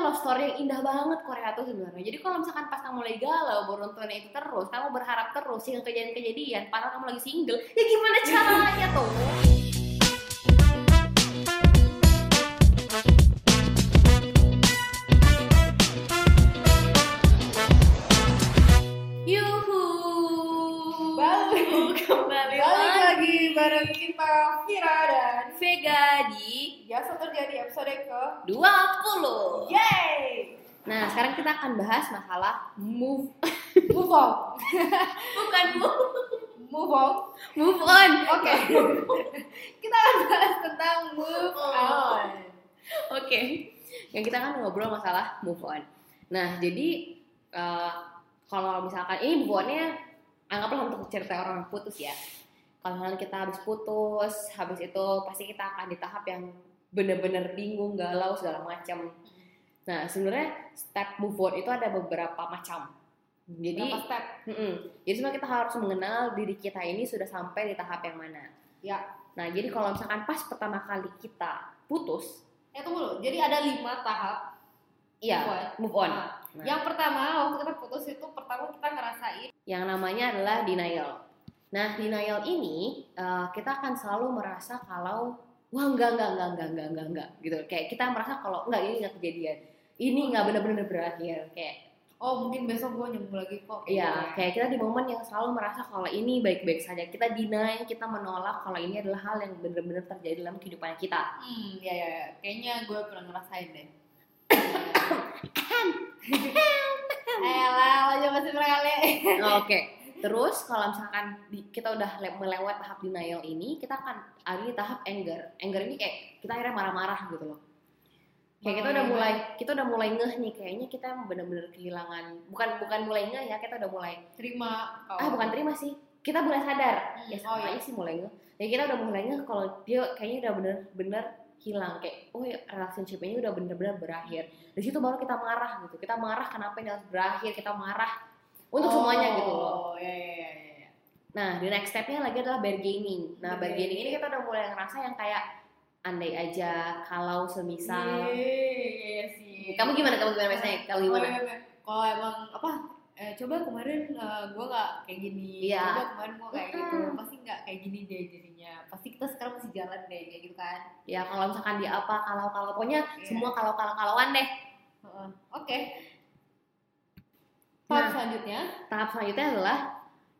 love story yang indah banget Korea tuh sebenarnya. Jadi kalau misalkan pas kamu lagi galau, baru nontonnya itu terus, kamu berharap terus yang kejadian-kejadian, padahal kamu lagi single, ya gimana caranya tuh? Balik. kembali Balik lagi bareng kita Vira dan Vega di biasa terjadi episode ke 20. Yay! Nah, sekarang kita akan bahas masalah move, Move on. bukan move, Move on. move on. Oke. kita akan bahas tentang move Oh. on. Oke, yang kita kan ngobrol masalah move on. Nah, jadi eh, kalau misalkan ini move on-nya anggaplah untuk cerita orang yang putus ya. Kalau misalkan kita habis putus, habis itu pasti kita akan di tahap yang bener-bener bingung, galau segala macam. Nah, sebenarnya step move on itu ada beberapa macam. Jadi, step? mm-mm. jadi sebenarnya kita harus mengenal diri kita ini sudah sampai di tahap yang mana. Ya. Nah, jadi kalau misalkan pas pertama kali kita putus, Eh tunggu dulu. Jadi ada lima tahap iya move on. move on. Nah, Nah. Yang pertama waktu kita putus itu pertama kita ngerasain yang namanya adalah denial. Nah, denial ini eh, kita akan selalu merasa kalau wah enggak enggak enggak enggak enggak enggak enggak gitu. Kayak kita merasa kalau enggak ini enggak kejadian. Ini enggak benar-benar berakhir. Kayak oh mungkin besok gue nyambung lagi kok. iya, kayak kita di momen yang selalu merasa kalau ini baik-baik saja. Kita deny, kita menolak kalau ini adalah hal yang benar-benar terjadi dalam kehidupan kita. Hmm, ya, ya. kayaknya gue pernah ngerasain deh. Masih. Oke. Terus kalau misalkan di- kita udah le- melewat tahap denial ini, kita akan ada di tahap anger. Anger ini kayak kita akhirnya marah-marah gitu loh. Kayak kita udah mulai kita udah mulai ngeh nih kayaknya kita bener-bener kehilangan bukan bukan mulai ngeh ya kita udah mulai Terima. ah bukan terima sih kita mulai sadar Hmm, ya oh sama iya. aja sih mulai ngeh ya kita udah mulai ngeh kalau dia kayaknya udah bener-bener hilang kayak oh ya relationship ini udah bener-bener berakhir di situ baru kita marah gitu kita marah kenapa ini harus berakhir kita marah untuk semuanya gitu loh Oh, ya ya ya ya. ya. Nah, the next stepnya lagi adalah bargaining. Nah, Bargaining. bargaining ini kita udah mulai ngerasa yang kayak andai aja kalau semisal Iya, iya sih. kamu gimana kamu gimana biasanya kalau gimana? Oh, iya, iya. Kalau emang apa? Eh, coba kemarin eh, gue nggak kayak gini. Iya. Coba kemarin gue kayak gitu. Pasti nggak kayak gini deh jadinya. Pasti kita sekarang masih jalan deh kayak gitu kan. Ya kalau misalkan dia apa kalau kalau pokoknya Iya. semua kalau kalau kalauan deh. Heeh. Oke. Tahap Nah. selanjutnya. Tahap selanjutnya adalah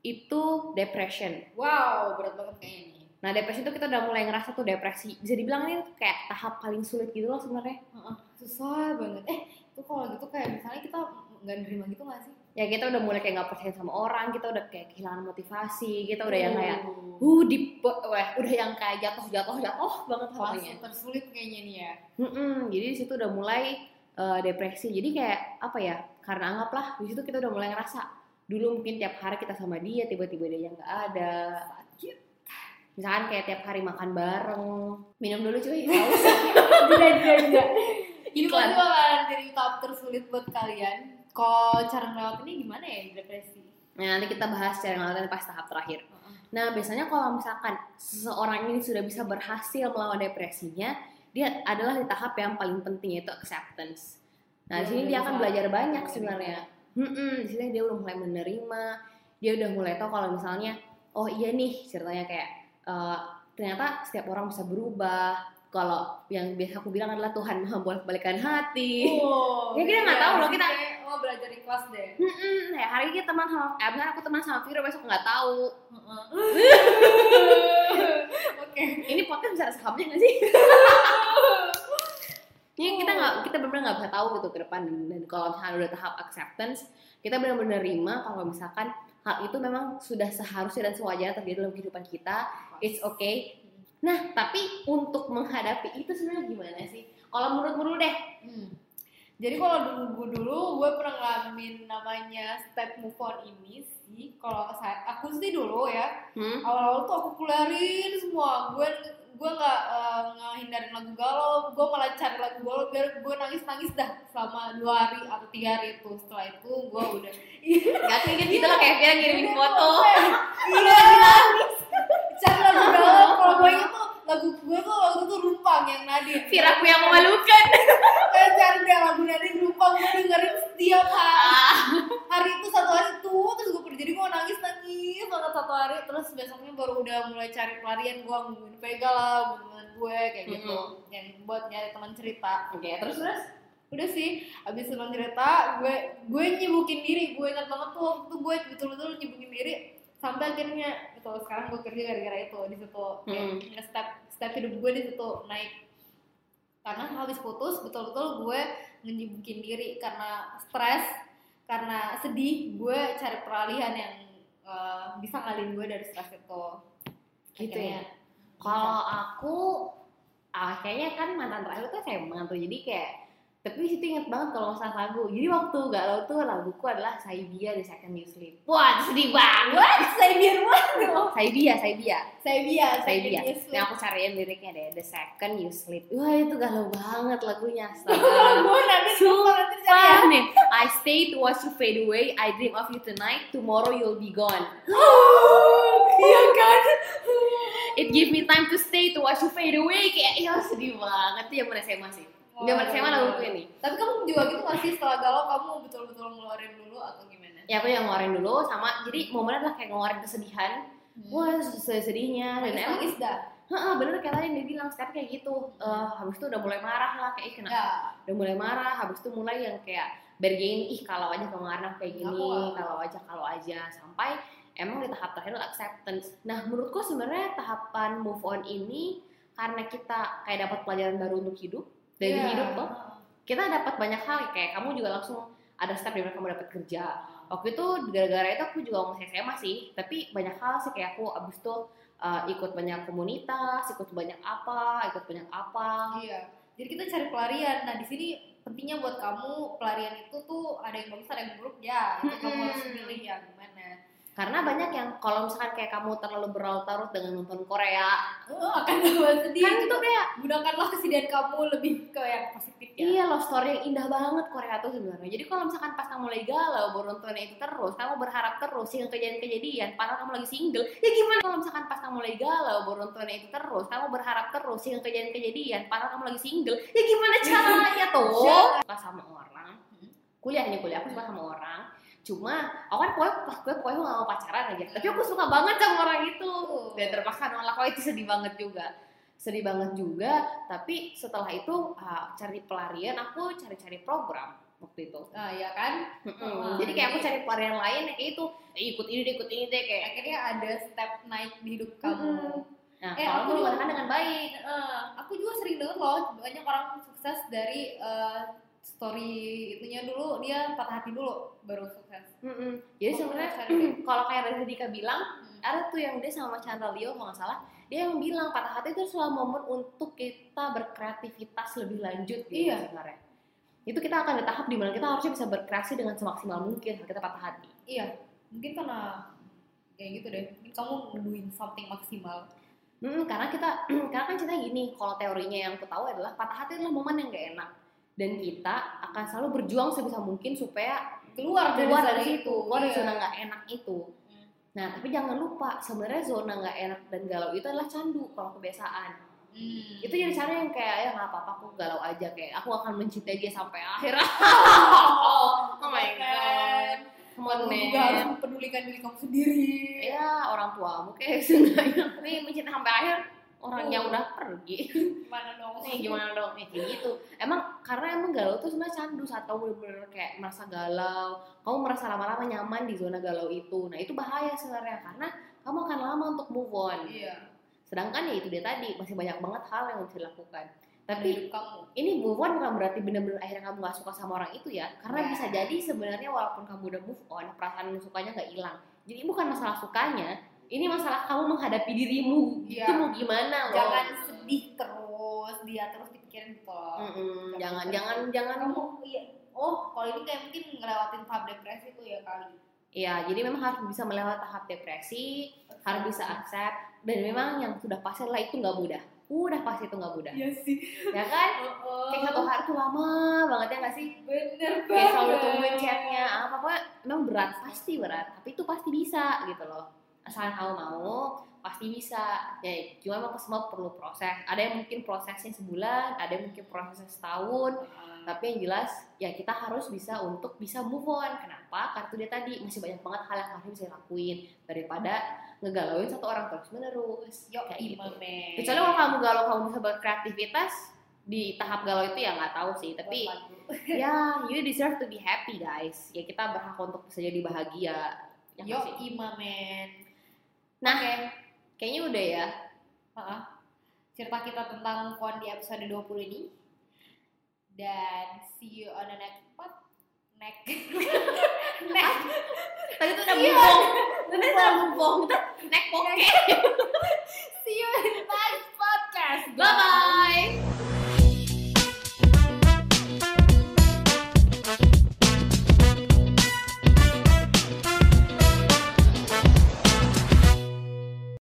itu depression. Wow, berat banget kayaknya nih. Nah, depresi itu kita udah mulai ngerasa tuh depresi. Bisa dibilang ini kayak tahap paling sulit gitu loh sebenarnya. Heeh, susah banget. Eh, itu kalau gitu kayak misalnya kita nggak nerima gitu nggak sih? Ya kita udah mulai kayak nggak percaya sama orang, kita udah kayak kehilangan motivasi, kita udah yang kayak Uh, uh di wah, udah yang kayak jatuh jatuh jatuh banget pokoknya. tersulit kayaknya nih ya. Mm-mm, jadi di situ udah mulai uh, depresi. Jadi kayak apa ya? Karena anggaplah di situ kita udah mulai ngerasa dulu mungkin tiap hari kita sama dia, tiba-tiba dia yang nggak ada. Sakit. Misalkan kayak tiap hari makan bareng, minum dulu cuy. Tidak, tidak, tidak. Ini pasti bakalan jadi tahap tersulit buat kalian. Kalau cara ngelewat ini gimana ya depresi? Nah, nanti kita bahas secara ngelakuin pas tahap terakhir. Nah, biasanya kalau misalkan seseorang ini sudah bisa berhasil melawan depresinya, dia adalah di tahap yang paling penting yaitu acceptance. Nah, di sini dia akan bisa belajar banyak sebenarnya. Hmm, di sini dia udah mulai menerima, dia udah mulai tahu kalau misalnya, oh iya nih ceritanya kayak eh, ternyata setiap orang bisa berubah. Kalau yang biasa aku bilang adalah Tuhan maha bolak-balikan hati. Oh, Ya, kita nggak tahu loh, kita- oh belajar ikhlas deh. Hmm, kayak hari ini teman sama, eh, benar aku teman sama Viro besok nggak tahu. Oke. Ini podcast bisa ada sahamnya nggak sih? Ini kita nggak kita benar-benar nggak bisa tahu gitu ke depan dan kalau misalnya udah tahap acceptance kita benar-benar nerima kalau misalkan hal itu memang sudah seharusnya dan sewajarnya terjadi dalam kehidupan kita it's okay nah tapi untuk menghadapi itu sebenarnya gimana sih kalau menurut dulu deh Hmm. Jadi kalau dulu dulu gue pernah ngalamin namanya step move on ini sih. Kalau saya aku sih dulu ya hmm? awal-awal tuh aku keluarin semua. Gue gue nggak eh, ngehindarin lagu galau, gue malah cari lagu galau biar gue nangis nangis dah selama dua hari atau tiga hari itu. Setelah itu gue udah Gak kayak gitu lah kayak dia ngirimin foto iya cari lagu galau. Kalau gue itu lagu gue tuh lagu tuh rumpang yang Nadine. Viraku yang memalukan Kayak cari deh lagu Nadine dia kan Ah. hari itu satu hari itu terus gue pergi jadi gue nangis nangis banget satu hari terus besoknya baru udah mulai cari pelarian gue ngomongin Vega lah gue kayak gitu Mhm. yang buat nyari teman cerita Oke, terus terus. udah sih abis teman cerita gue gue nyibukin diri gue ingat banget tuh waktu itu gue betul-betul nyibukin diri sampai akhirnya itu sekarang gue kerja gara-gara itu di situ kayak Hmm. nge-step step hidup gue di situ naik karena habis putus betul-betul gue nyibukin diri karena stres karena sedih gue cari peralihan yang eh, bisa ngalin gue dari stres itu Gitu Akhirnya ya. Kalau aku ah, kayaknya kan mantan terakhir tuh SMA tuh. Jadi kayak tapi di situ inget banget kalau masalah lagu. Jadi waktu galau tuh laguku adalah Saibia di Second You Sleep. Wah, sedih banget. Saya biar what? Saibia, Saibia. Saya saya Saibia. biar. Yang aku cariin liriknya deh, The Second You Sleep. Wah, itu galau banget lagunya. Gue nanti sumpah ya. Nih, I stay to watch you fade away. I dream of you tonight. Tomorrow you'll be gone. Iya kan? It give me time to stay to watch you fade away. Kayak ya sedih banget tuh yang SMA sih. Zaman SMA laguku ini. Tapi kamu juga gitu gak sih setelah galau kamu betul-betul ngeluarin dulu atau gimana? Ya aku yang ngeluarin dulu sama jadi momennya adalah kayak ngeluarin kesedihan. Wah sedih-sedihnya dan emang dah. Heeh, bener kayak tadi dia bilang sekarang kayak gitu. Eh, habis itu udah mulai marah lah kayak "Ih, kenapa Ya. udah mulai marah habis itu mulai yang kayak bergain ih kalau aja kemarin aku kayak gini kalau aja kalau aja sampai emang di tahap terakhir acceptance nah menurutku sebenarnya tahapan move on ini karena kita kayak dapat pelajaran baru untuk hidup dari Iya. hidup tuh kita dapat banyak hal kayak kamu juga langsung ada step di mana kamu dapat kerja waktu itu gara-gara itu aku juga masih SMA sih tapi banyak hal sih kayak aku abis itu uh, ikut banyak komunitas ikut banyak apa ikut banyak apa Iya. Jadi kita cari pelarian. Nah di sini pentingnya buat kamu pelarian itu tuh ada yang bagus ada yang buruk ya. Itu kamu harus pilih yang. Karena banyak yang kalau misalkan kayak kamu terlalu berlarut-larut dengan nonton Korea, Oh, akan tambah sedih. kan itu kayak Gunakanlah kesedihan kamu lebih ke yang positif ya. iya love story yang indah banget Korea tuh sebenarnya. Jadi kalau misalkan pas kamu lagi galau baru nontonnya itu terus, kamu berharap terus yang kejadian-kejadian, padahal kamu lagi single, ya gimana kalau misalkan pas kamu lagi galau baru nontonnya itu terus, kamu berharap terus yang kejadian-kejadian, padahal kamu lagi single, ya gimana caranya tuh? Suka sama orang, kuliahnya kuliah aku suka sama orang, cuma aku kan pokoknya pas gue pokoknya gak mau pacaran aja, tapi aku suka banget sama orang itu. dan terpaksa nolak. Oh itu sedih banget juga. Sedih banget juga. Tapi setelah itu ah, cari pelarian aku cari-cari program waktu itu. Nah, ya kan? Ah, jadi kayak aku jadi- cari pelarian lain yang kayak itu. Eh, ikut ini deh ikut ini deh. Kayak Akhirnya ada step naik di hidup kamu. Mm-mm. nah Eh, kalau aku juga- dengan baik. Eh, aku juga sering denger loh banyak orang sukses dari eh, story itunya dulu. Dia patah hati dulu baru sukses. Mm-mm. jadi Oh, sebenarnya kalau kayak Reza Dika bilang Hmm. ada tuh yang dia sama Chandra Leo kalau nggak salah dia yang bilang patah hati itu adalah momen untuk kita berkreativitas lebih lanjut gitu Iya. sebenarnya itu kita akan di tahap di mana kita harusnya bisa berkreasi dengan semaksimal mungkin saat kita patah hati Iya, mungkin karena kayak gitu deh. Mungkin kamu doing something maksimal. Hmm, karena kita karena kan cerita gini, kalau teorinya yang aku tahu adalah patah hati adalah momen yang gak enak dan kita akan selalu berjuang sebisa mungkin supaya Keluar dari keluar zona dari situ, keluar dari Iya. zona gak enak itu. Hmm. Nah, tapi jangan lupa sebenarnya zona gak enak dan galau itu adalah candu kalau kebiasaan. Hmm. Itu jadi cara yang kayak ya nggak apa-apa aku galau aja kayak aku akan mencintai dia sampai akhir. oh, Oh my god. Kamu juga harus mempedulikan diri kamu sendiri. Ya orang tuamu kayak seenggaknya nih mencintai sampai akhir orang Oh. yang udah pergi. Gimana dong? nih gimana dong nih kayak gitu emang karena emang galau tuh sebenarnya candu saat kamu bener-bener kayak merasa galau kamu merasa lama-lama nyaman di zona galau itu nah itu bahaya sebenarnya karena kamu akan lama untuk move on Iya. sedangkan ya itu dia tadi masih banyak banget hal yang bisa dilakukan Tapi kamu. ini move on bukan berarti bener-bener akhirnya kamu gak suka sama orang itu ya karena Ya. bisa jadi sebenarnya walaupun kamu udah move on perasaan sukanya nggak hilang jadi bukan masalah sukanya ini masalah kamu menghadapi dirimu Iya. itu mau gimana loh Jangan sedih terus, dia terus dipikirin gitu loh. Mm-mm, jangan jangan jangan Kamu iya. Oh, kalau ini kayak mungkin ngelewatin tahap depresi tuh ya kali. Iya, jadi memang harus bisa melewati tahap depresi, harus bisa accept, dan memang yang sudah pasti lah itu nggak mudah. Udah pasti itu nggak mudah, Iya sih. ya kan? Oh, Kayak satu hari tuh lama banget ya nggak sih? bener banget. Kayak selalu tungguin chatnya, apa apa, memang berat, pasti berat, tapi itu pasti bisa gitu loh. Asalkan kamu mau, pasti bisa. Ya cuma emang semua perlu proses. Ada yang mungkin prosesnya sebulan ada yang mungkin prosesnya setahun. Tapi yang jelas ya kita harus bisa untuk bisa move on. Kenapa? Karena itu dia tadi masih banyak banget hal yang harus bisa lakuin daripada ngegalauin satu orang terus menerus Yo, kayak gitu. Kecuali kalau kamu galau kamu bisa berkreativitas di tahap galau itu ya nggak tahu sih. Tapi ya you deserve to be happy guys. Ya kita berhak untuk bisa jadi bahagia. Ya Yo, sih? Nah Oke. kayaknya udah ya Heeh. cerita kita tentang move on di episode 20 ini. Dan see you on the next pod. Next. next. tadi tuh udah Iya. bumbong tadi udah kita naik poke see you in